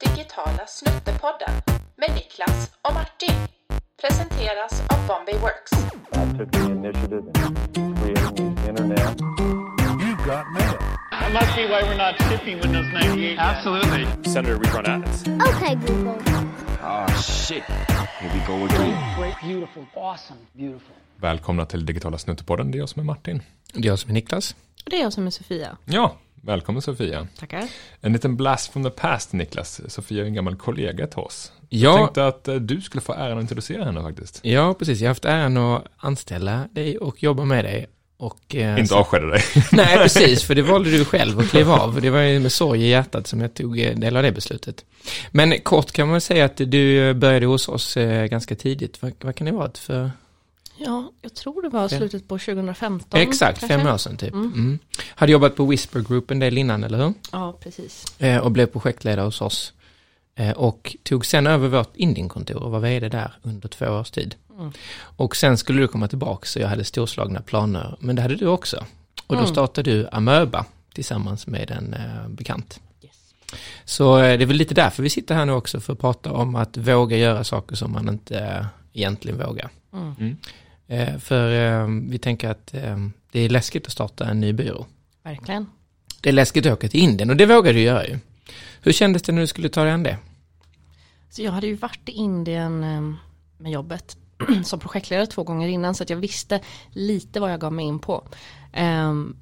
Digitala snuttepodden med Niklas och Martin. Presenteras av Bombay Works. I took the initiative in creating the internet. You got mail. That must be why we're not shipping Windows 98. yet. Absolutely. Senator rerun ads. Okay, Google. Oh shit. Here we go again. Great, beautiful, awesome, beautiful. Välkomna till Digitala Snuttepodden, det är jag som är Martin. Det är jag som är Niklas. Och det är jag som är Sofia. Ja, välkommen Sofia. Tackar. En liten blast from the past Niklas. Sofia är en gammal kollega till oss. Jag Ja, tänkte att eh, du skulle få äran att introducera henne faktiskt. ja, precis. Jag har haft äran att anställa dig och jobba med dig. Och, eh, Inte avskeda dig. Nej, precis, för det valde du själv att kliva av. Det var ju med sorg i hjärtat som jag tog eh, del av det beslutet. Men kort kan man säga att du började hos oss eh, ganska tidigt. Vad, vad kan det vara för? Ja, jag tror det var slutet på 2015. Exakt, kanske. fem år sedan typ. Mm. Mm. Hade jobbat på Whisper Group en del innan, eller hur? Ja, precis. Eh, och blev projektledare hos oss. Eh, och tog sen över vårt Indienkontor och var vd där under två års tid. Mm. Och sen skulle du komma tillbaka så jag hade storslagna planer, men det hade du också. Och då Mm. startade du Amöba tillsammans med en eh, bekant. Yes. Så eh, det är väl lite därför vi sitter här nu också för att prata om att våga göra saker som man inte eh, egentligen vågar. Eh, för eh, vi tänker att eh, det är läskigt att starta en ny byrå. Verkligen. Det är läskigt att åka till Indien och det vågar du göra ju. Hur kändes det när du skulle ta dig an det? Så jag hade ju varit i Indien eh, med jobbet som projektledare två gånger innan så att jag visste lite vad jag gav mig in på.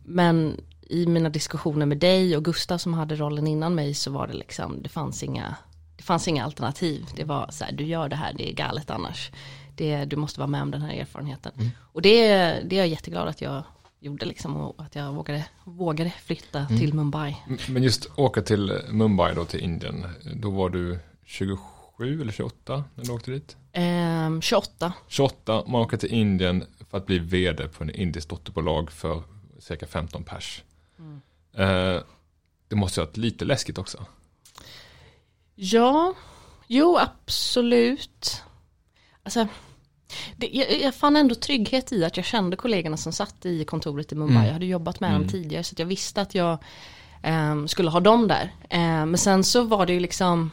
Men i mina diskussioner med dig och Gustav som hade rollen innan mig så var det liksom, det fanns inga, det fanns inga alternativ. Det var så här, du gör det här, det är galet annars. Det, du måste vara med om den här erfarenheten. Och det, det är jag jätteglad att jag gjorde liksom och att jag vågade, vågade flytta till Mumbai. Men just åka till Mumbai då, till Indien. Då var du 27 eller 28 när du åkte dit? Ehm, 28. 28, man åker till Indien för att bli vd på en indiskt dotterbolag för cirka 15 pers. Eh, det måste ha varit lite läskigt också. Ja, jo absolut. Alltså, det, jag, jag fann ändå trygghet i att jag kände kollegorna som satt i kontoret i Mumbai. Mm. Jag hade jobbat med Mm. dem tidigare så jag visste att jag ehm, skulle ha dem där. Ehm, men sen så var det ju liksom,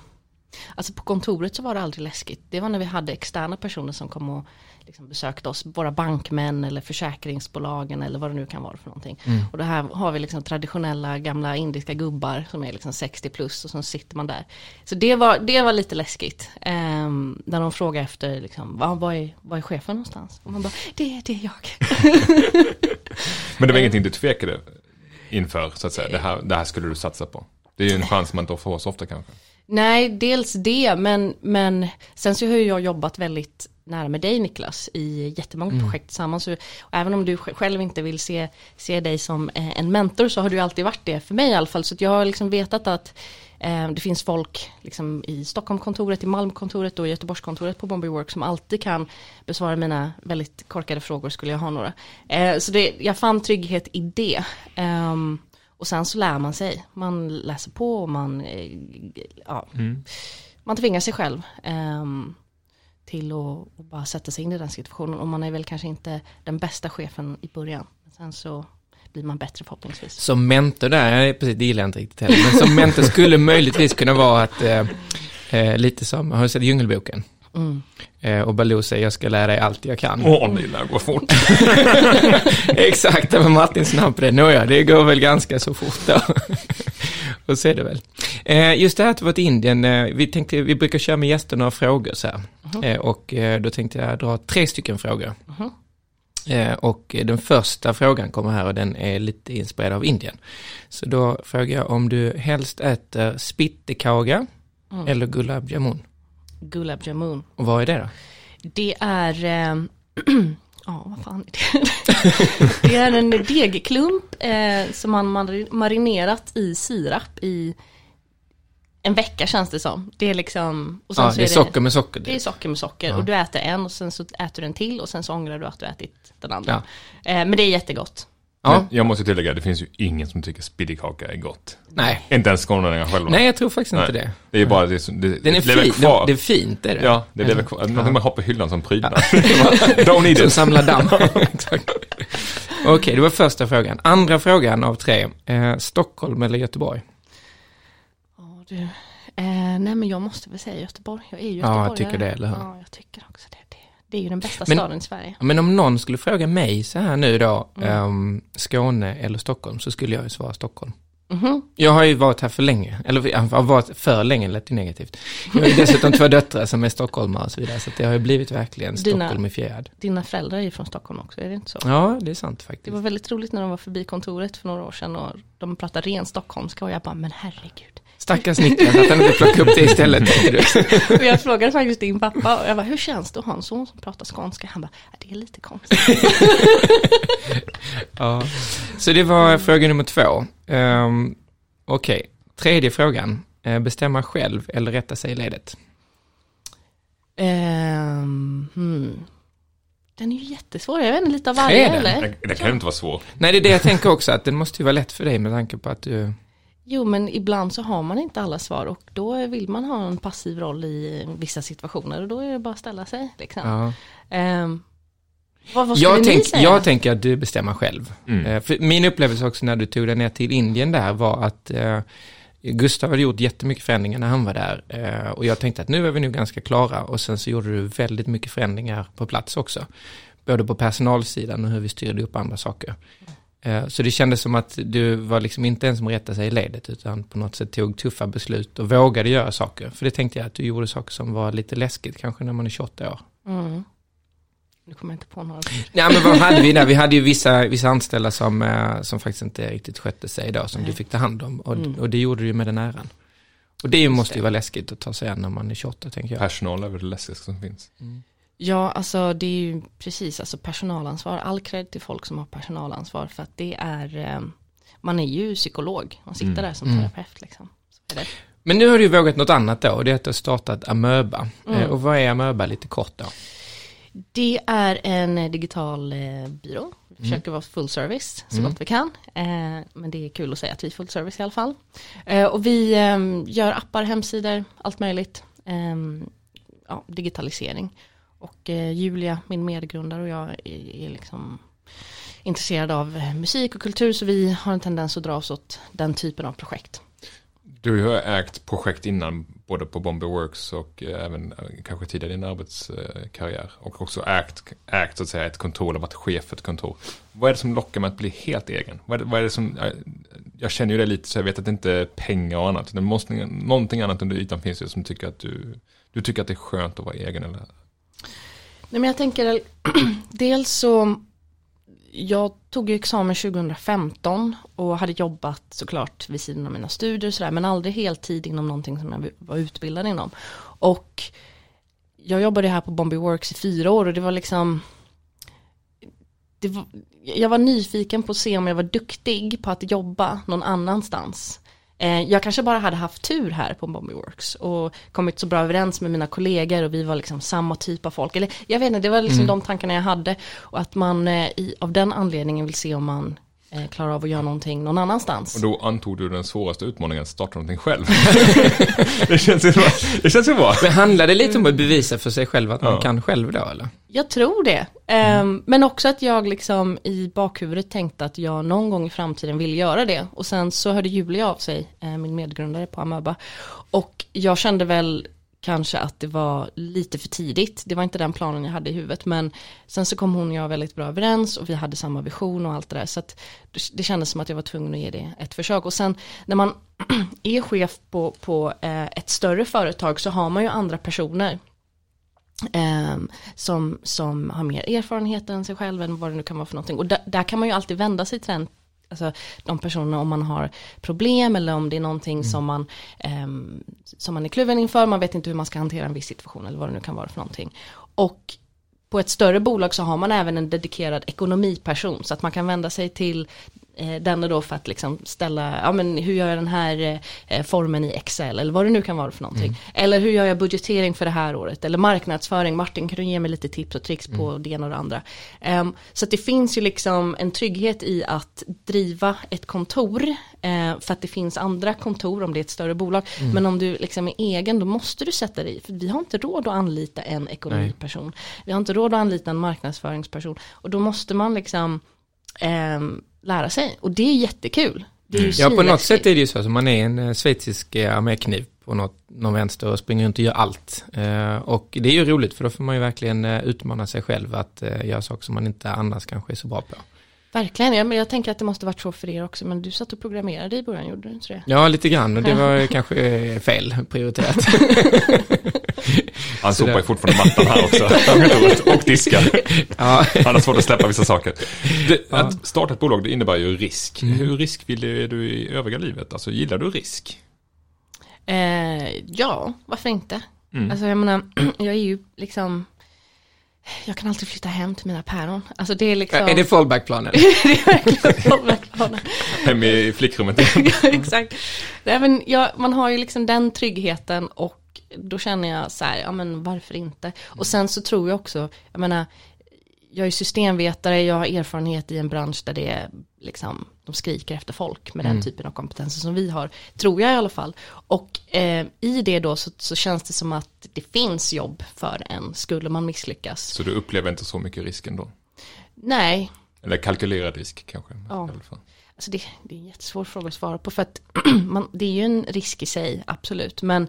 alltså på kontoret så var det aldrig läskigt. Det var när vi hade externa personer som kom och liksom besökte oss, våra bankmän eller försäkringsbolagen eller vad det nu kan vara för någonting. Och det här har vi liksom traditionella gamla indiska gubbar som är liksom 60 plus och så sitter man där. Så det var, det var lite läskigt. Um, när de frågar efter, liksom, vad, vad, är, vad är chefen någonstans? Och man bara, det, det är jag. Men det var ingenting du tvekade inför, så att säga. Det här, det här skulle du satsa på. Det är ju en chans man inte får så ofta kanske. Nej, dels det, men, men sen så har jag jobbat väldigt nära med dig Niklas i jättemånga projekt tillsammans. Så, och även om du sj- själv inte vill se, se dig som eh, en mentor så har du alltid varit det, för mig i alla fall. Så jag har liksom vetat att eh, det finns folk liksom, i Stockholmkontoret, i Malmkontoret och i Göteborgskontoret på Bombay Work som alltid kan besvara mina väldigt korkade frågor skulle jag ha några. Eh, så det, jag fann trygghet i det. Ehm, och sen så lär man sig. Man läser på och man, eh, ja, man tvingar sig själv ehm, till att att bara sätta sig in i den situationen. Och man är väl kanske inte den bästa chefen i början. Men sen så blir man bättre förhoppningsvis. Som mentor där, precis, det gillar jag inte riktigt heller, men som mentor skulle möjligtvis kunna vara att, eh, eh, lite som, har du sett Djungelboken? Mm. Eh, och Baloo säger, jag ska lära dig allt jag kan. Åh, det lär gå fort. Exakt, det var Martin snabb på det. Nåja, det går väl ganska så fort då. och så är det väl. Eh, just det här att du var till Indien, eh, vi tänkte, vi brukar köra med gäster några frågor så här. Eh, och eh, då tänkte jag dra tre stycken frågor. Eh, och den första frågan kommer här och den är lite inspirerad av Indien. Så då frågar jag om du helst äter spittekaka Mm. eller gulab jamun. Gulab jamun. Och vad är det då? Det är, ehm, ja vad fan är det? det är en degklump eh, som man mari- marinerat i sirap i en vecka känns det som. Det är liksom, och sen Ja, så det är socker med socker. Det är socker med socker Ja. och du äter en och sen så äter du en till och sen så ångrar du att du ätit den andra. Ja. Eh, men det är jättegott. Ja, Men jag måste tillägga, det finns ju ingen som tycker spittekaka är gott. nej. Inte ens skåningarna själva. Nej, jag tror faktiskt inte Nej. det. Det är bara det som, det, Den är det fin, kvar. det är fint, det är det. Ja, det lever kvar. Någonting man har på hyllan som prydnad. Don't need Som it. samlar damm. Exakt. Okej, det var första frågan. Andra frågan av tre. Eh, Stockholm eller Göteborg? Ja, du. Eh, nej men jag måste väl säga Göteborg. Jag är ju Ja, jag göteborgare. tycker det, eller hur? Ja, jag tycker också det. Det, det är ju den bästa Men- staden i Sverige. Men om någon skulle fråga mig så här nu då, Mm. ehm, Skåne eller Stockholm, så skulle jag ju svara Stockholm. Mhm. Jag har ju varit här för länge, eller jag har varit för länge, lät ju negativt. Jag har ju dessutom två döttrar som är stockholmare och så vidare, så det har ju blivit verkligen Dina- Stockholm i fjärd. Dina föräldrar är ju från Stockholm också, är det inte så? Ja, det är sant Det faktiskt. var väldigt roligt när de var förbi kontoret för några år sedan och de pratade ren stockholmska och jag bara, men herregud. Stackars Niklas att han inte plockade upp det istället. Och jag frågade faktiskt din pappa och jag bara, hur känns det att ha en son som pratar skånska? Han bara, "Ja, det är lite konstigt. Ja. Så det var fråga nummer två. Um, Okej, tredje frågan. Eh, Bestämma själv eller rätta sig i ledet? Ehm, hmm. Den är ju jättesvår, jag vet inte, lite av varje eller? Det, det kan ju inte vara svårt. Nej, det är det jag tänker också, att den måste ju vara lätt för dig med tanke på att du... Jo, men ibland så har man inte alla svar och då vill man ha en passiv roll i vissa situationer och då är det bara att ställa sig. Liksom. Ja. Ehm, vad, vad Jag, tänk, jag tänker att du bestämmer själv. Mm. Eh, För min upplevelse också när du tog dig ner till Indien där var att eh, Gustav hade gjort jättemycket förändringar när han var där. Eh, och jag tänkte att nu är vi nu ganska klara. Och sen så gjorde du väldigt mycket förändringar på plats också. Både på personalsidan och hur vi styrde upp andra saker. Eh, så det kändes som att du var liksom inte en som rättade sig i ledet utan på något sätt tog tuffa beslut och vågade göra saker. För det tänkte jag att du gjorde saker som var lite läskigt kanske när man är 28 år. Mm. Nu kommer jag inte på några. Ja men vad hade vi där? Vi hade ju vissa, vissa anställda som, eh, som faktiskt inte riktigt skötte sig då, som du fick ta hand om. Och, Mm. och det gjorde du ju med den äran. Och det måste ju vara läskigt att ta sig an när man är 28 tänker jag. Personal är väl det läskigaste som finns. Ja, alltså det är ju precis, alltså personalansvar. All cred till folk som har personalansvar för att det är, eh, man är ju psykolog, man sitter Mm. där som Mm. terapeut liksom. Men nu har du vågat något annat då, och det är att du har startat Amöba. Mm. Eh, och vad är Amöba lite kort då? Det är en eh, digital eh, byrå. Mm. Vi försöker vara full service så gott vi kan. Eh, men det är kul att säga att vi är full service i alla fall. Eh, och vi gör appar, hemsidor, allt möjligt. Ja, digitalisering. Och eh, Julia, min medgrundare och jag är, är liksom intresserade av eh, musik och kultur så vi har en tendens att dra oss åt den typen av projekt. Du har ägt projekt innan, både på Bombay Works och eh, även eh, kanske tidigare i din arbetskarriär. Och också ägt, ägt så att säga ett kontor, eller varit chef för ett kontor. Vad är det som lockar med att bli helt egen? Vad är det, vad är det som, jag, jag känner ju det lite så jag vet att det inte är pengar och annat. Det måste, någonting annat under ytan finns ju som tycker att du, du tycker att det är skönt att vara egen eller? Nej, men jag tänker, dels så, jag tog examen 2015 och hade jobbat såklart vid sidan av mina studier och sådär, men aldrig heltid inom någonting som jag var utbildad inom. Och jag jobbade här på Bombay Works i fyra år och det var liksom, det var, jag var nyfiken på att se om jag var duktig på att jobba någon annanstans. Eh, Jag kanske bara hade haft tur här på Bombay Works och kommit så bra överens med mina kollegor och vi var liksom samma typ av folk. Eller jag vet inte, det var liksom de tankarna jag hade. Och att man eh, i, av den anledningen vill se om man eh, klarar av att göra någonting någon annanstans. Och då antog du den svåraste utmaningen att starta någonting själv. det, känns ju bra. det känns ju bra. Men handlar det lite om att bevisa för sig själv att man Ja. kan själv då eller? Jag tror det. Ehm, men också att jag liksom i bakhuvudet tänkte att jag någon gång i framtiden vill göra det. Och sen så hörde Julia av sig, eh, min medgrundare på Amöba. Och jag kände väl kanske att det var lite för tidigt. Det var inte den planen jag hade i huvudet. Men sen så kom hon och jag väldigt bra överens och vi hade samma vision och allt det där. Så att det- det kändes som att jag var tvungen att ge det ett försök. Och sen när man är chef på, på eh, ett större företag så har man ju andra personer Ehm, som, som har mer erfarenhet än sig själv än vad det nu kan vara för någonting. Och där, där kan man ju alltid vända sig till den, alltså de personerna om man har problem eller om det är någonting som, man, ehm, som man är kluven inför, man vet inte hur man ska hantera en viss situation eller vad det nu kan vara för någonting. Och på ett större bolag så har man även en dedikerad ekonomiperson så att man kan vända sig till eh, denne då för att liksom ställa, ja men hur gör jag den här eh, formen i Excel eller vad det nu kan vara för någonting. Eller hur gör jag budgetering för det här året eller marknadsföring, Martin kan du ge mig lite tips och tricks på det ena och det andra. Ehm, så det finns ju liksom en trygghet i att driva ett kontor eh, för att det finns andra kontor om det är ett större bolag. Men om du liksom är egen då måste du sätta dig i, för vi har inte råd att anlita en ekonomiperson. Vi har inte råd att anlita en marknadsföringsperson och då måste man liksom ehm, lära sig och det är jättekul. Det är ju Ja, på något sätt är det ju så. Man är en eh, schweizisk eh, armékniv på något, någon vänster och springer runt och gör allt. Eh, och det är ju roligt för då får man ju verkligen utmana sig själv att göra saker som man inte annars kanske är så bra på. Verkligen, ja, men jag tänker att det måste varit så för er också, men du satt och programmerade i början, gjorde du inte det? Ja, lite grann och det var kanske eh, fel prioriterat. Han Så sopar ju fortfarande mattan här också. och diskar. ja, Han har svårt att släppa vissa saker. Det, Ja. Att starta ett bolag, det innebär ju risk. Mm. Hur riskvillig är du i övriga livet? Alltså, gillar du risk? Eh, ja, varför inte? Mm. Alltså jag menar, jag är ju liksom, jag kan alltid flytta hem till mina päron. Alltså det är liksom, är det fallbackplanen? det är verkligen fallbackplanen. Hem i flickrummet. Ja, Exakt. Nej, men jag, man har ju liksom den tryggheten och då känner jag så här, ja men varför inte? Och sen så tror jag också, jag menar, jag är systemvetare, jag har erfarenhet i en bransch där det är liksom, de skriker efter folk med den typen av kompetenser som vi har, tror jag i alla fall. Och eh, i det då så, så känns det som att det finns jobb för en, skulle man misslyckas. Så du upplever inte så mycket risk ändå? Nej, Eller kalkylerad risk kanske? Ja. i alla fall. Alltså det, det är en jättesvår fråga att svara på för att man, det är ju en risk i sig, absolut. Men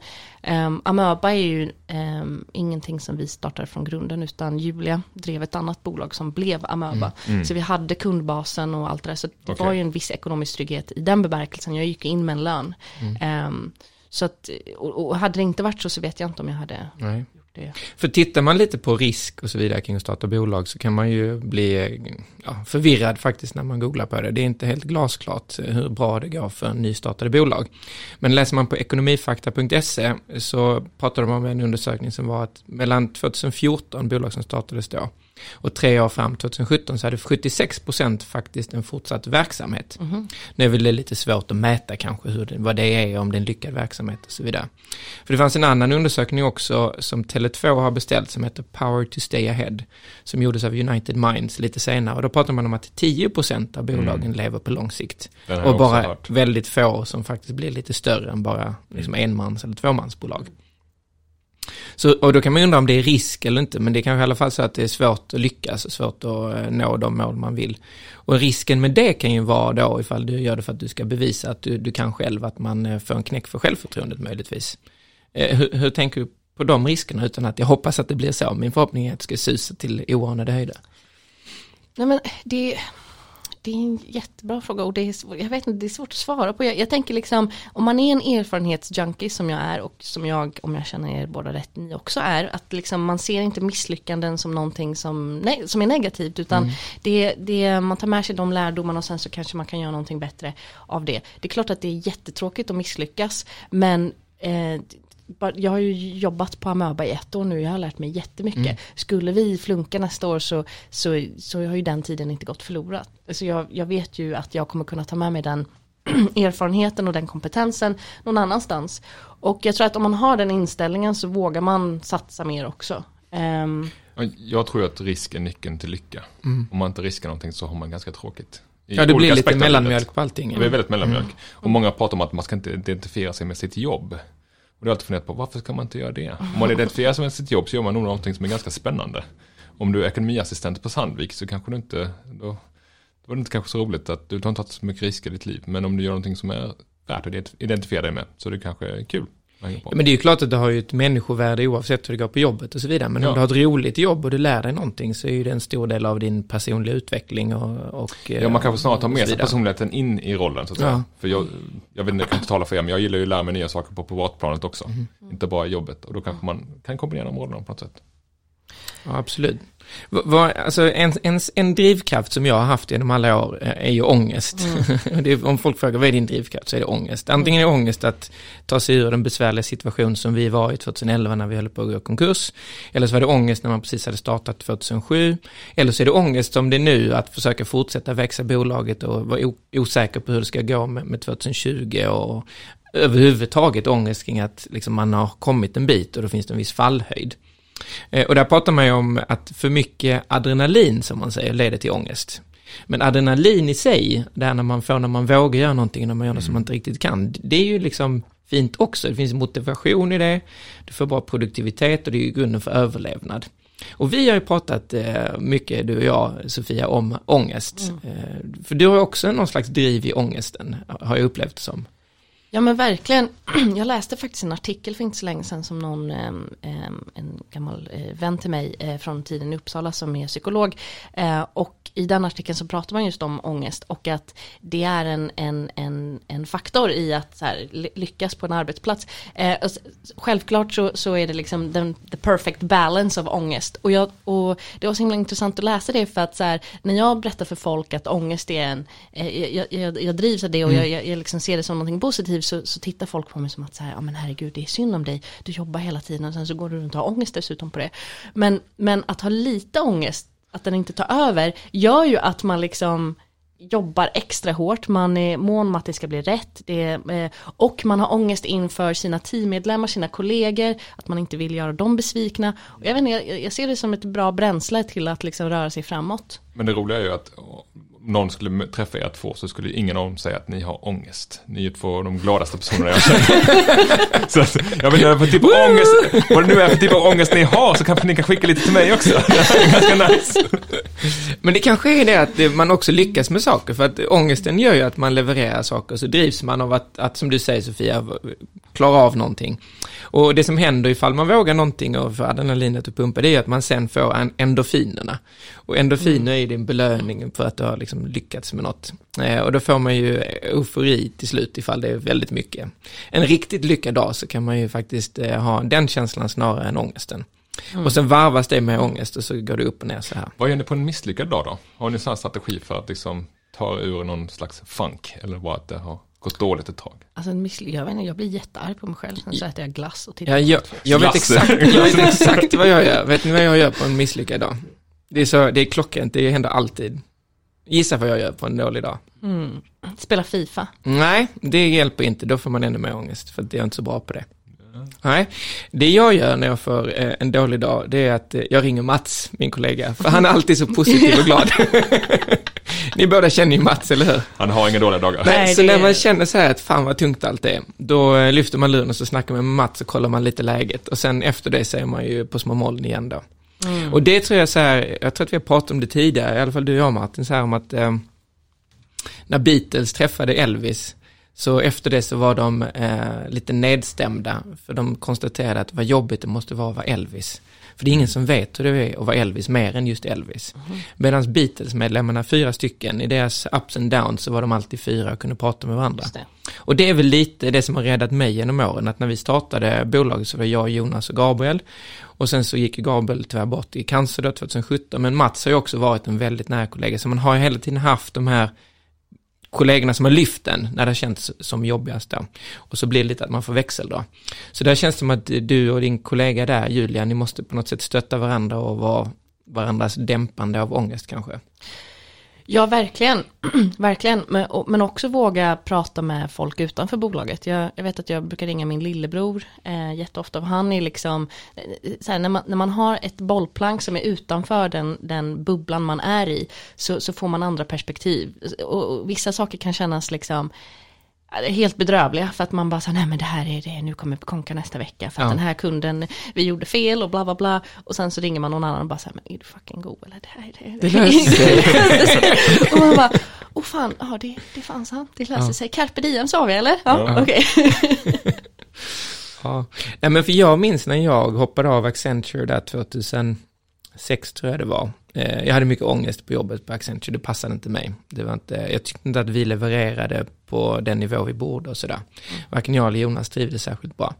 um, Amöba är ju um, ingenting som vi startade från grunden utan Julia drev ett annat bolag som blev Amöba. Så vi hade kundbasen och allt det där. Så det Mm, Okej. var ju en viss ekonomisk trygghet i den bemärkelsen. Jag gick in med en lön. Ehm, så att, och, och hade det inte varit så så vet jag inte om jag hade Nej det. För tittar man lite på risk och så vidare kring att starta bolag så kan man ju bli ja, förvirrad faktiskt när man googlar på det. Det är inte helt glasklart hur bra det går för nystartade bolag. Men läser man på ekonomifakta.se så pratar de om en undersökning som var att mellan 2014 bolag som startades då och tre år fram 2017 så hade 76 procent faktiskt en fortsatt verksamhet. Nu är väl det lite svårt att mäta kanske hur det, vad det är, om det är en lyckad verksamhet och så vidare. För det fanns en annan undersökning också som Tele2 har beställt som heter Power to Stay Ahead. Som gjordes av United Minds lite senare. Och då pratar man om att 10% av bolagen lever på lång sikt. Och bara hört. väldigt få som faktiskt blir lite större än bara liksom enmans eller tvåmansbolag. Så, och då kan man undra om det är risk eller inte, men det är kanske i alla fall så att det är svårt att lyckas och svårt att eh, nå de mål man vill. Och risken med det kan ju vara då ifall du gör det för att du ska bevisa att du, du kan själv, att man eh, får en knäck för självförtroendet möjligtvis. Eh, hur, hur tänker du på de riskerna utan att jag hoppas att det blir så? Min förhoppning är att det ska susa till oanade höjder. Nej men det, det är en jättebra fråga och det är, svår- jag vet inte, det är svårt att svara på. Jag, jag tänker liksom, om man är en erfarenhetsjunkie som jag är och som jag, om jag känner er båda rätt, ni också är, att liksom man ser inte misslyckanden som någonting som, nej, som är negativt, utan det, det, man tar med sig de lärdomarna och sen så kanske man kan göra någonting bättre av det. Det är klart att det är jättetråkigt att misslyckas, men eh, jag har ju jobbat på Amöba i ett år nu, jag har lärt mig jättemycket. Skulle vi flunka nästa år så, så, så har ju den tiden inte gått förlorad. Alltså jag, jag vet ju att jag kommer kunna ta med mig den erfarenheten och den kompetensen någon annanstans. Och jag tror att om man har den inställningen så vågar man satsa mer också. Ja, Jag tror att risk är nyckeln till lycka. Om man inte riskar någonting så har man ganska tråkigt. I Ja, det blir lite mellanmjölk på allting. Det är väldigt mellanmjölk. Och många pratar om att man ska inte identifiera sig med sitt jobb. Och det har jag alltid funderat på, varför ska man inte göra det? Om man identifierar sig med sitt jobb så gör man nog någonting som är ganska spännande. Om du är ekonomiassistent på Sandvik så kanske du inte, då, då är det inte kanske så roligt att du har inte tagit så mycket risker i ditt liv. Men om du gör någonting som är värt att identifiera dig med så är det kanske kul på. Men det är ju klart att det har ju ett människovärde oavsett hur det går på jobbet och så vidare. Men Ja. om du har ett roligt jobb och du lär dig någonting så är ju det en stor del av din personliga utveckling och... och Ja, man kanske snarare tar med sig personligheten in i rollen så att säga. Ja. För jag, jag vet inte, jag kan inte tala för er, men jag gillar ju att lära mig nya saker på privatplanet också. Mhm. Inte bara i jobbet. Och då kanske man kan kombinera de rollerna på något sätt. Ja, absolut. Va- va- alltså en, en, en drivkraft som jag har haft genom alla år eh, är ju ångest. det är, om folk frågar vad är din drivkraft så är det ångest. Antingen är det ångest att ta sig ur den besvärliga situation som vi var i 2011 när vi höll på att gå konkurs. Eller så var det ångest när man precis hade startat 2007. Eller så är det ångest som det är nu att försöka fortsätta växa bolaget och vara osäker på hur det ska gå med, med 2020 och överhuvudtaget ångest kring att liksom, man har kommit en bit och då finns det en viss fallhöjd. Eh, Och där pratar man ju om att för mycket adrenalin, som man säger, leder till ångest. Men adrenalin i sig, det här när man får när man vågar göra någonting, när man gör något som man inte riktigt kan, det är ju liksom fint också. Det finns motivation i det, du får bra produktivitet och det är ju grunden för överlevnad. Och vi har ju pratat eh, mycket, du och jag, Sofia, om ångest. Eh, för du har också någon slags driv i ångesten, har jag upplevt det som. Ja men verkligen. Jag läste faktiskt en artikel för inte så länge sedan som någon, em, em, en gammal eh, vän till mig eh, från tiden i Uppsala som är psykolog. Eh, och i den artikeln så pratar man just om ångest och att det är en, en, en, en faktor i att här, ly- lyckas på en arbetsplats. Självklart så, så är det liksom den the perfect balance av ångest. Och, jag, och det var så himla intressant att läsa det för att så här, när jag berättar för folk att ångest är en, jag, jag, jag drivs av det och jag, jag, jag liksom ser det som någonting positivt så, så tittar folk på mig som att så här, ja men herregud det är synd om dig, du jobbar hela tiden och sen så går du runt och har ångest dessutom på det. Men, men att ha lite ångest, att den inte tar över, gör ju att man liksom jobbar extra hårt, man är mån om att det ska bli rätt det är, eh, och man har ångest inför sina teammedlemmar, sina kollegor, att man inte vill göra dem besvikna. Och jag, vet inte, jag, ser det som ett bra bränsle till att liksom röra sig framåt. Men det roliga är ju att någon skulle träffa er två så skulle ingen av dem säga att ni har ångest. Ni är två av de gladaste personerna jag känner. så att, jag vet inte vad typ av ångest, vad det nu är för typ av ångest ni har så kanske ni kan skicka lite till mig också. Det är ganska nice. Men det kanske är det att man också lyckas med saker, för att ångesten gör ju att man levererar saker, så drivs man av att, att som du säger Sofia, klara av någonting. Och det som händer ifall man vågar någonting och får adrenalinet att pumpa, det är att man sen får en endorfinerna. Och endorfiner är ju din belöning för att du har liksom lyckats med något. Eh, och då får man ju eufori till slut ifall det är väldigt mycket. En riktigt lyckad dag så kan man ju faktiskt eh, ha den känslan snarare än ångesten. Och sen varvas det med ångest och så går det upp och ner så här. Vad gör ni på en misslyckad dag då? Har ni en sån här strategi för att liksom ta ur någon slags funk? Eller bara att det har gått dåligt ett tag? Alltså en missly- jag, vet inte, jag blir jättearg på mig själv, sen så äter jag glass och tittar Ja, jag, jag, vet exakt, jag vet exakt vad jag gör. Vet ni vad jag gör på en misslyckad dag? Det är, så, det är klockrent, det händer alltid. Gissa vad jag gör på en dålig dag. Mm. Spela FIFA. Nej, det hjälper inte, då får man ännu mer ångest, för jag är inte så bra på det. Nej, det jag gör när jag får eh, en dålig dag, det är att eh, jag ringer Mats, min kollega, för han är alltid så positiv och glad. Ni båda känner ju Mats, eller hur? Han har inga dåliga dagar. Nej, så när man känner så här att fan vad tungt allt är, då eh, lyfter man luren och så snackar man med Mats och kollar man lite läget. Och sen efter det så är man ju på små moln igen då. Och det tror jag så här, jag tror att vi har pratat om det tidigare, i alla fall du och jag Martin, så här om att eh, när Beatles träffade Elvis, så efter det så var de eh, lite nedstämda, för de konstaterade att vad jobbigt det måste vara att vara Elvis. För det är ingen som vet hur det är att vara Elvis mer än just Elvis. Medan Beatles-medlemmarna, fyra stycken, i deras ups and downs så var de alltid fyra och kunde prata med varandra. Det. Och det är väl lite det som har räddat mig genom åren, att när vi startade bolaget så var jag, Jonas och Gabriel. Och sen så gick Gabriel tyvärr bort i cancer då 2017, men Mats har ju också varit en väldigt nära kollega, så man har ju hela tiden haft de här kollegorna som har lyft den när det har känts som jobbigast då. Och så blir det lite att man får växel då. Så där känns det som att du och din kollega där, Julia, ni måste på något sätt stötta varandra och vara varandras dämpande av ångest kanske. Ja, verkligen. verkligen. Men, och, men också våga prata med folk utanför bolaget. Jag, jag vet att jag brukar ringa min lillebror eh, jätteofta. Och han är liksom, eh, så här, när, man, när man har ett bollplank som är utanför den, den bubblan man är i, så, så får man andra perspektiv. Och, och vissa saker kan kännas liksom, helt bedrövliga för att man bara säger nej men det här är det, nu kommer konka nästa vecka för att Ja. den här kunden, vi gjorde fel och bla bla bla och sen så ringer man någon annan och bara säger men är du fucking god eller det här är Det löser sig. och man bara, åh fan, ja det, det fanns han, det löser Ja. sig. Carpe diem sa vi eller? Ja, Ja. okej. Ja, nej men för jag minns när jag hoppade av Accenture där 2006 tror jag det var. Eh, Jag hade mycket ångest på jobbet på Accenture, det passade inte mig. Det var inte, jag tyckte inte att vi levererade på den nivå vi borde och sådär. Varken jag eller Jonas trivdes särskilt bra.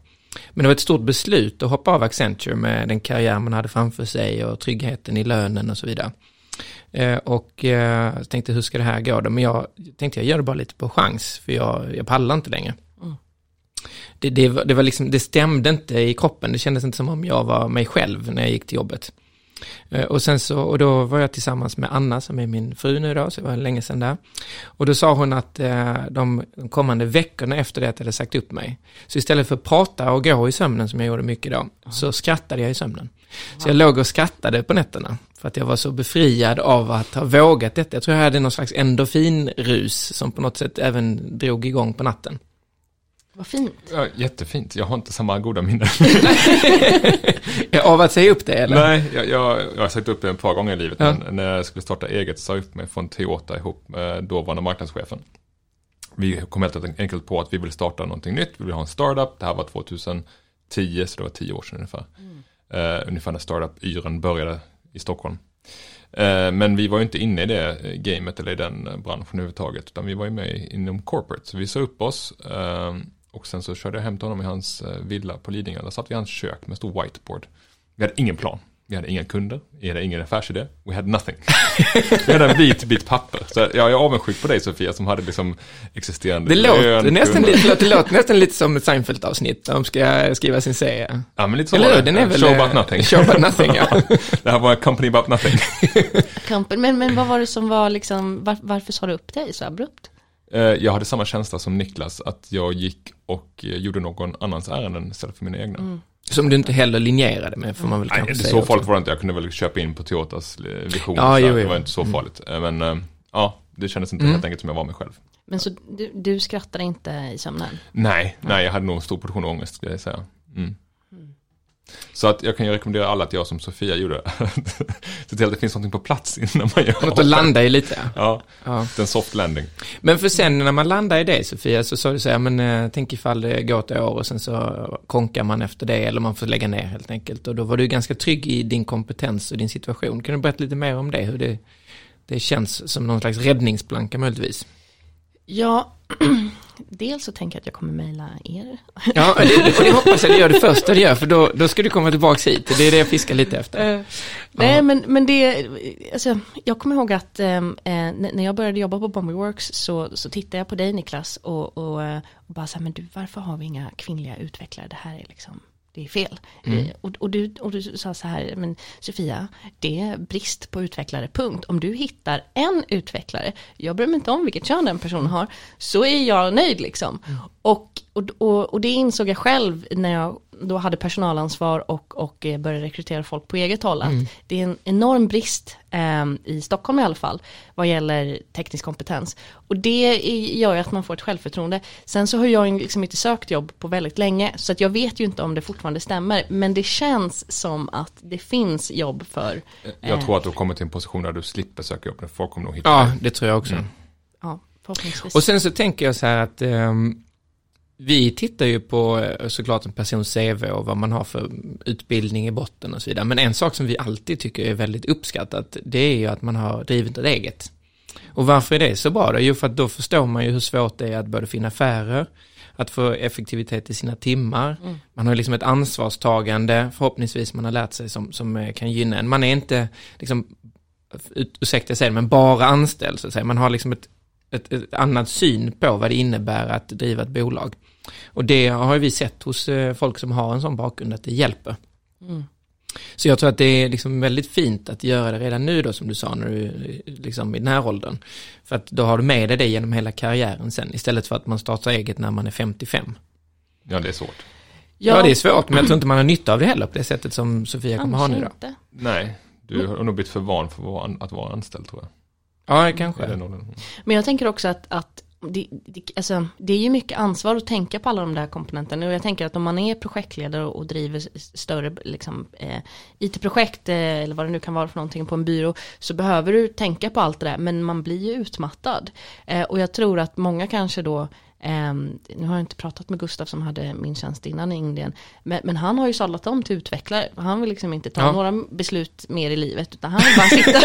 Men det var ett stort beslut att hoppa av Accenture med den karriär man hade framför sig och tryggheten i lönen och så vidare. Eh, Och eh, jag tänkte hur ska det här gå då? Men jag tänkte jag gör det bara lite på chans, för jag, jag pallar inte längre. Det, det, var, det var liksom, det stämde inte i kroppen, det kändes inte som om jag var mig själv när jag gick till jobbet. Eh, Och sen så, och då var jag tillsammans med Anna som är min fru nu då, så det var länge sedan där. Och då sa hon att eh, de de kommande veckorna efter det att jag hade sagt upp mig, så istället för att prata och gå i sömnen som jag gjorde mycket då, så skrattade jag i sömnen. Så jag låg och skrattade på nätterna, för att jag var så befriad av att ha vågat detta. Jag tror jag hade någon slags endorfinrus som på något sätt även drog igång på natten. Vad fint. Ja, jättefint, jag har inte samma goda minnen. Av att säga upp det eller? Nej, jag, jag, jag har sagt upp det ett par gånger i livet, Ja. men när jag skulle starta eget sa jag upp mig från Toyota ihop med dåvarande marknadschefen. vi kom helt enkelt på att vi vill starta någonting nytt, vi vill ha en startup. Det här var 2010, så det var tio år sedan ungefär. Eh, ungefär när startup-yren började i Stockholm. Eh, men vi var ju inte inne i det gamet eller i den branschen överhuvudtaget, utan vi var ju med inom corporate. Så vi sa upp oss eh, och sen så körde jag hem till honom i hans eh, villa på Lidingö. Där satt vi i hans kök med stor whiteboard. Vi hade ingen plan. Vi hade inga kunder, vi hade ingen affärsidé, we had nothing. vi hade en vit bit papper. Så jag är avundsjuk på dig Sofia som hade liksom existerande Det låter nästan, lite, det låter nästan lite som ett Seinfeld-avsnitt de ska skriva sin serie. Ja men lite så Eller var hur? det. Den är väl... Show about nothing. Show about nothing, ja. det här var en company about nothing. Men, men vad var det som var liksom, var, varför sa du upp dig så abrupt? Eh, Jag hade samma känsla som Niklas, att jag gick och eh, gjorde någon annans ärenden istället för mina egna. Som du inte heller linjerade med, får man väl Nej, kanske det säga. så också. farligt var det inte. Jag kunde väl köpa in på Toyotas eh, vision. Ja, så här. jo, Det jo. var inte så farligt. Eh, Men ja, det kändes inte Mm. helt enkelt som jag var mig själv. Men så du, du skrattade inte i sömnen? Nej, nej, jag hade nog en stor portion ångest, skulle jag säga. Mm. Så att jag kan ju rekommendera alla att göra som Sofia gjorde. Se till att det finns någonting på plats innan man gör Något att landa i lite. Ja, Ja. en soft landing. Men för sen när man landar i det Sofia, så sa du så här, men eh, tänk ifall det går ett år och sen så konkar man efter det eller man får lägga ner helt enkelt. Och då var du ganska trygg i din kompetens och din situation. Kan du berätta lite mer om det? Hur det, det känns som någon slags räddningsplanka möjligtvis. Ja, dels så tänker jag att jag kommer mejla er. Ja, och det, och det hoppas jag det gör det första det gör, för då, då ska du komma tillbaka hit. Det är det jag fiskar lite efter. Eh, Nej, men, men det, alltså, jag kommer ihåg att ehm, eh, när jag började jobba på Bombingworks så, så tittade jag på dig Niklas och, och, eh, och bara så här, men du, varför har vi inga kvinnliga utvecklare? Det här är liksom, det är fel. Mm. Eh, och, och, du, och du sa så här, men Sofia, det är brist på utvecklare, punkt. Om du hittar en utvecklare, jag bryr mig inte om vilket kön den personen har, så är jag nöjd liksom. Och, och, och, och det insåg jag själv när jag då hade personalansvar och, och eh, började rekrytera folk på eget håll. Att det är en enorm brist eh, i Stockholm i alla fall vad gäller teknisk kompetens. Och det är- gör ju att man får ett självförtroende. Sen så har jag liksom inte sökt jobb på väldigt länge så att jag vet ju inte om det fortfarande stämmer. Men det känns som att det finns jobb för, Jag Eh. tror att du kommer till en position där du slipper söka upp. Folk kommer nog hitta Ja, det tror jag också. ja förhoppningsvis. Och sen så tänker jag så här att ehm, vi tittar ju på eh, såklart en persons CV och vad man har för utbildning i botten och så vidare. Men en sak som vi alltid tycker är väldigt uppskattat, det är ju att man har drivit det eget. Och varför är det så bra då? Jo, för att då förstår man ju hur svårt det är att både finna affärer, att få effektivitet i sina timmar. Man har liksom ett ansvarstagande, förhoppningsvis man har lärt sig som, som eh, kan gynna en. Man är inte, liksom, ursäkta jag säger det, men bara anställd så att säga. Man har liksom ett ett, ett annat syn på vad det innebär att driva ett bolag. Och det har ju vi sett hos eh, folk som har en sån bakgrund att det hjälper. Så jag tror att det är liksom väldigt fint att göra det redan nu då som du sa när du är liksom i den här åldern. För att då har du med dig det genom hela karriären sen istället för att man startar eget när man är 55. Ja, det är svårt. Ja, det är svårt men jag tror inte man har nytta av det heller på det sättet som Sofia kommer ha nu då. inte. Nej, du har nog blivit för van för att vara, anställd tror jag. Ja, kanske. Men jag tänker också att, att det, det, alltså, det är ju mycket ansvar att tänka på alla de där komponenterna. Och jag tänker att om man är projektledare och, driver större liksom, eh, IT-projekt eh, eller vad det nu kan vara för någonting på en byrå så behöver du tänka på allt det där. Men man blir ju utmattad. Eh, och jag tror att många kanske då ehm, nu har jag inte pratat med Gustav som hade min tjänst innan i Indien men, men han har ju sadlat om till utvecklare han vill liksom inte ta Ja. några beslut mer i livet utan han vill bara sitta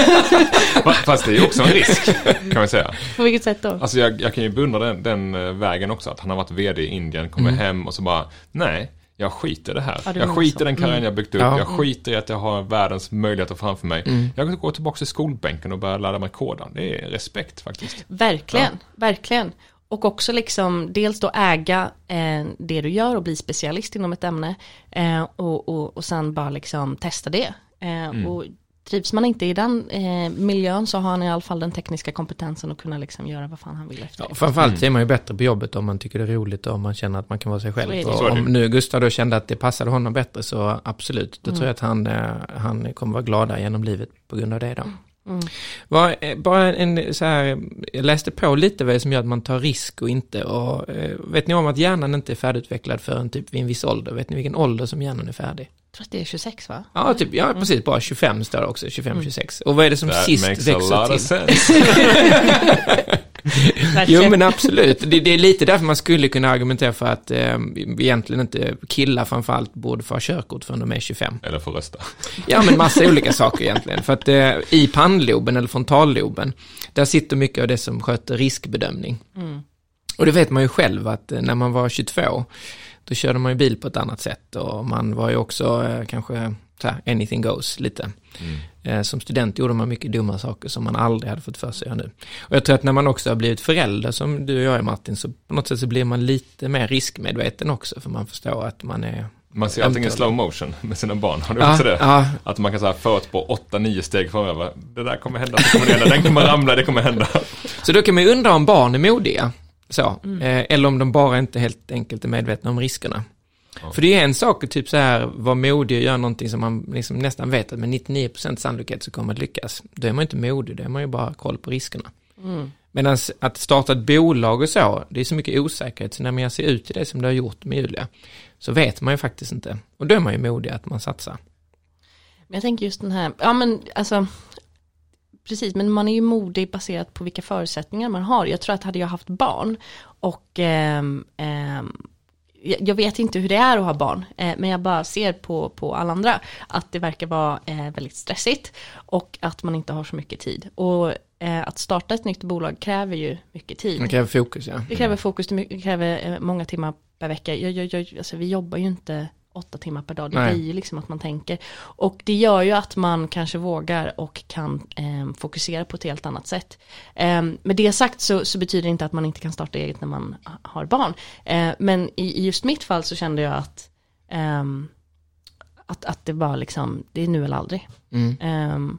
Fast det är ju också en risk, kan man säga. på vilket sätt då? Alltså jag, jag kan ju beundra den, den eh, vägen också, att han har varit vd i Indien, kommer hem och så bara, nej, jag skiter i det här. Ja, du jag skiter så. i den karriären jag byggt upp, Ja. jag skiter i att jag har världens möjligheter framför mig. Jag går tillbaka till skolbänken och börjar lära mig koda. Det är respekt faktiskt. Verkligen, verkligen. Och också liksom dels då äga eh, det du gör och bli specialist inom ett ämne eh, och, och, och sen bara liksom testa det. Eh, Och trivs man inte i den eh, miljön så har han i alla fall den tekniska kompetensen att kunna liksom göra vad fan han vill efter Ja, det. framförallt så är man ju bättre på jobbet om man tycker det är roligt och om man känner att man kan vara sig själv. Och om nu Gustav då kände att det passade honom bättre så absolut, då tror jag att han, eh, han kommer vara gladare genom livet på grund av det då. Vad, eh, bara en så här, jag läste på lite vad som gör att man tar risk och inte och eh, vet ni om att hjärnan inte är färdigutvecklad förrän typ vid en viss ålder? Vet ni vilken ålder som hjärnan är färdig? Jag tror att det är 26 va? Ja, typ, ja precis, bara 25 står det också, 25-26. Och vad är det som That sist växer till? Jo men absolut, det, det är lite därför man skulle kunna argumentera för att eh, egentligen inte killar framförallt borde få ha körkort förrän de är 25. Eller få rösta. Ja men massa olika saker egentligen. För att eh, i pannloben eller frontalloben, där sitter mycket av det som sköter riskbedömning. Och det vet man ju själv att eh, när man var 22, då körde man ju bil på ett annat sätt och man var ju också eh, kanske så här, anything goes lite. Eh, Som student gjorde man mycket dumma saker som man aldrig hade fått för sig nu. Och jag tror att när man också har blivit förälder som du och jag är Martin, så på något sätt så blir man lite mer riskmedveten också, för man förstår att man är... Man ser allting i slow motion med sina barn. Har du Ja, också det? ja. Att man kan så här förutspå 8-9 steg framöver. Det där kommer hända, det kommer hända, den kommer ramla, det kommer hända. Så då kan man ju undra om barn är modiga, så. Eh, eller om de bara inte helt enkelt är medvetna om riskerna. För det är en sak att typ så här vara modig och göra någonting som man liksom nästan vet att med 99% sannolikhet så kommer att lyckas. Då är man inte modig, då är man ju bara koll på riskerna. Medan att starta ett bolag och så, det är så mycket osäkerhet, så när man sig ut i det som du har gjort med Julia, så vet man ju faktiskt inte. Och då är man ju modig att man satsar. Men jag tänker just den här, ja men alltså Precis, men man är ju modig baserat på vilka förutsättningar man har. Jag tror att hade jag haft barn och ehm, ehm, jag vet inte hur det är att ha barn, eh, men jag bara ser på, på alla andra att det verkar vara eh, väldigt stressigt och att man inte har så mycket tid. Och eh, att starta ett nytt bolag kräver ju mycket tid. Man kräver fokus, ja. Det kräver fokus, det det kräver många timmar per vecka. Jag, jag, jag, alltså, vi jobbar ju inte åtta timmar per dag, det Nej. blir ju liksom att man tänker. Och det gör ju att man kanske vågar och kan eh, fokusera på ett helt annat sätt. Eh, med det sagt så, så betyder det inte att man inte kan starta eget när man ha- har barn. Eh, men i, i just mitt fall så kände jag att ehm, att, att det var liksom, det är nu eller aldrig. Mm. Ehm,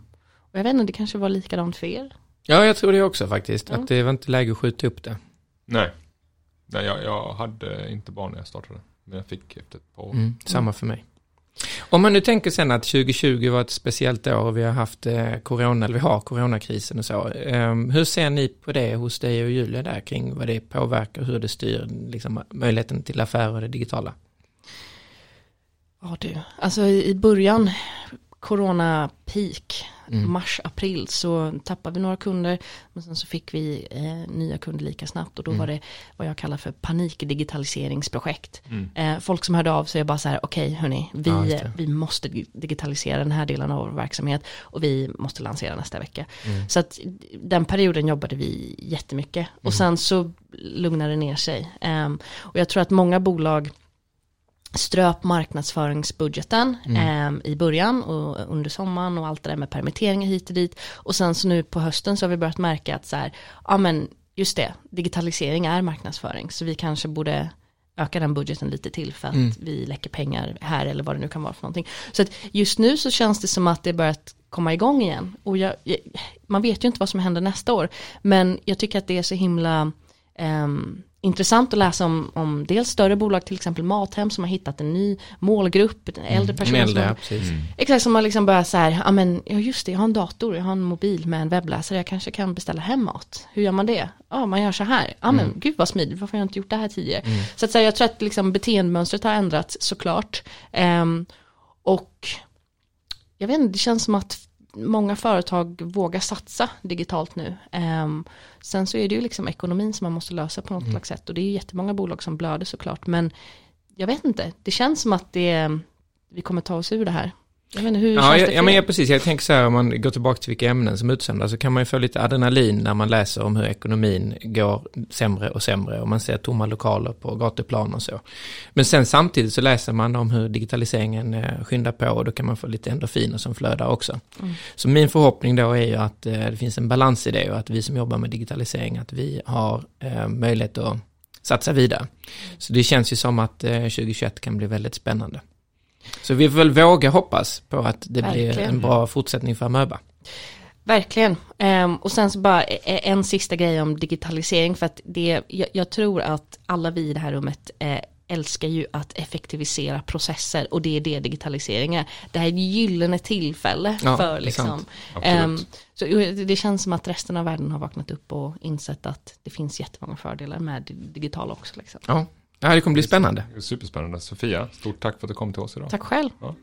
och jag vet inte, det kanske var likadant för er. Ja, jag tror det också faktiskt. Ja. Att det var inte läge att skjuta upp det. Nej. Nej, jag, jag hade inte barn när jag startade. Men jag fick efter ett par år. Mm, samma för mig. Om man nu tänker sen att 2020 var ett speciellt år och vi har haft eh, corona, eller vi har coronakrisen och så. Eh, hur ser ni på det hos dig och Julia där kring vad det påverkar, hur det styr liksom, möjligheten till affärer och det digitala? Ja du, alltså i i början, corona peak, Mm. mars, april så tappade vi några kunder. Men sen så fick vi eh, nya kunder lika snabbt och då Mm. var det vad jag kallar för panikdigitaliseringsprojekt. Mm. Eh, folk som hörde av sig och bara så här, okej hörni, vi, Ja, vi måste dig- digitalisera den här delen av vår verksamhet och vi måste lansera nästa vecka. Mm. Så att den perioden jobbade vi jättemycket Mm. och sen så lugnade det ner sig. Ehm, och jag tror att många bolag ströp marknadsföringsbudgeten ehm, i början och under sommaren och allt det där med permitteringar hit och dit. Och sen så nu på hösten så har vi börjat märka att så här, ja men just det, digitalisering är marknadsföring. Så vi kanske borde öka den budgeten lite till för att Mm. vi läcker pengar här eller vad det nu kan vara för någonting. Så att just nu så känns det som att det börjat komma igång igen. Och jag, jag, man vet ju inte vad som händer nästa år. Men jag tycker att det är så himla ehm, intressant att läsa om, om dels större bolag, till exempel Mathem som har hittat en ny målgrupp, en äldre person. Mm, som äldre, har- ja, precis. Exakt som man liksom börjar så här, ja men ja just det, jag har en dator, jag har en mobil med en webbläsare, jag kanske kan beställa hem mat. Hur gör man det? Ja, man gör så här. Ja men gud vad smidigt, varför har jag inte gjort det här tidigare? Så att säga, jag tror att liksom beteendemönstret har ändrats såklart. Ehm, och jag vet inte, det känns som att många företag vågar satsa digitalt nu. Ehm, sen så är det ju liksom ekonomin som man måste lösa på något slags sätt och det är ju jättemånga bolag som blöder såklart men jag vet inte, det känns som att det, vi kommer ta oss ur det här. Jag hur Ja, känns ja, det ja, för men ja, precis. Jag tänker så här, om man går tillbaka till vilka ämnen som utsändas så kan man ju få lite adrenalin när man läser om hur ekonomin går sämre och sämre och man ser tomma lokaler på gatuplan och så. Men sen samtidigt så läser man om hur digitaliseringen eh, skyndar på och då kan man få lite endorfiner som flödar också. Så min förhoppning då är ju att eh, det finns en balans i det och att vi som jobbar med digitalisering, att vi har eh, möjlighet att satsa vidare. Så det känns ju som att eh, 2021 kan bli väldigt spännande. Så vi får väl våga hoppas på att det blir Verkligen. en bra fortsättning för Amöba. Verkligen. Ehm, och sen så bara e- en sista grej om digitalisering för att det, jag, tror att alla vi i det här rummet eh, älskar ju att effektivisera processer och det är det digitalisering är. Det här är ett gyllene tillfälle Ja, för liksom. Ehm, så det känns som att resten av världen har vaknat upp och insett att det finns jättemånga fördelar med det digitala också. Liksom. Ja. Ja, det kommer bli spännande. Superspännande. Sofia, stort tack för att du kom till oss idag. Tack själv. Ja.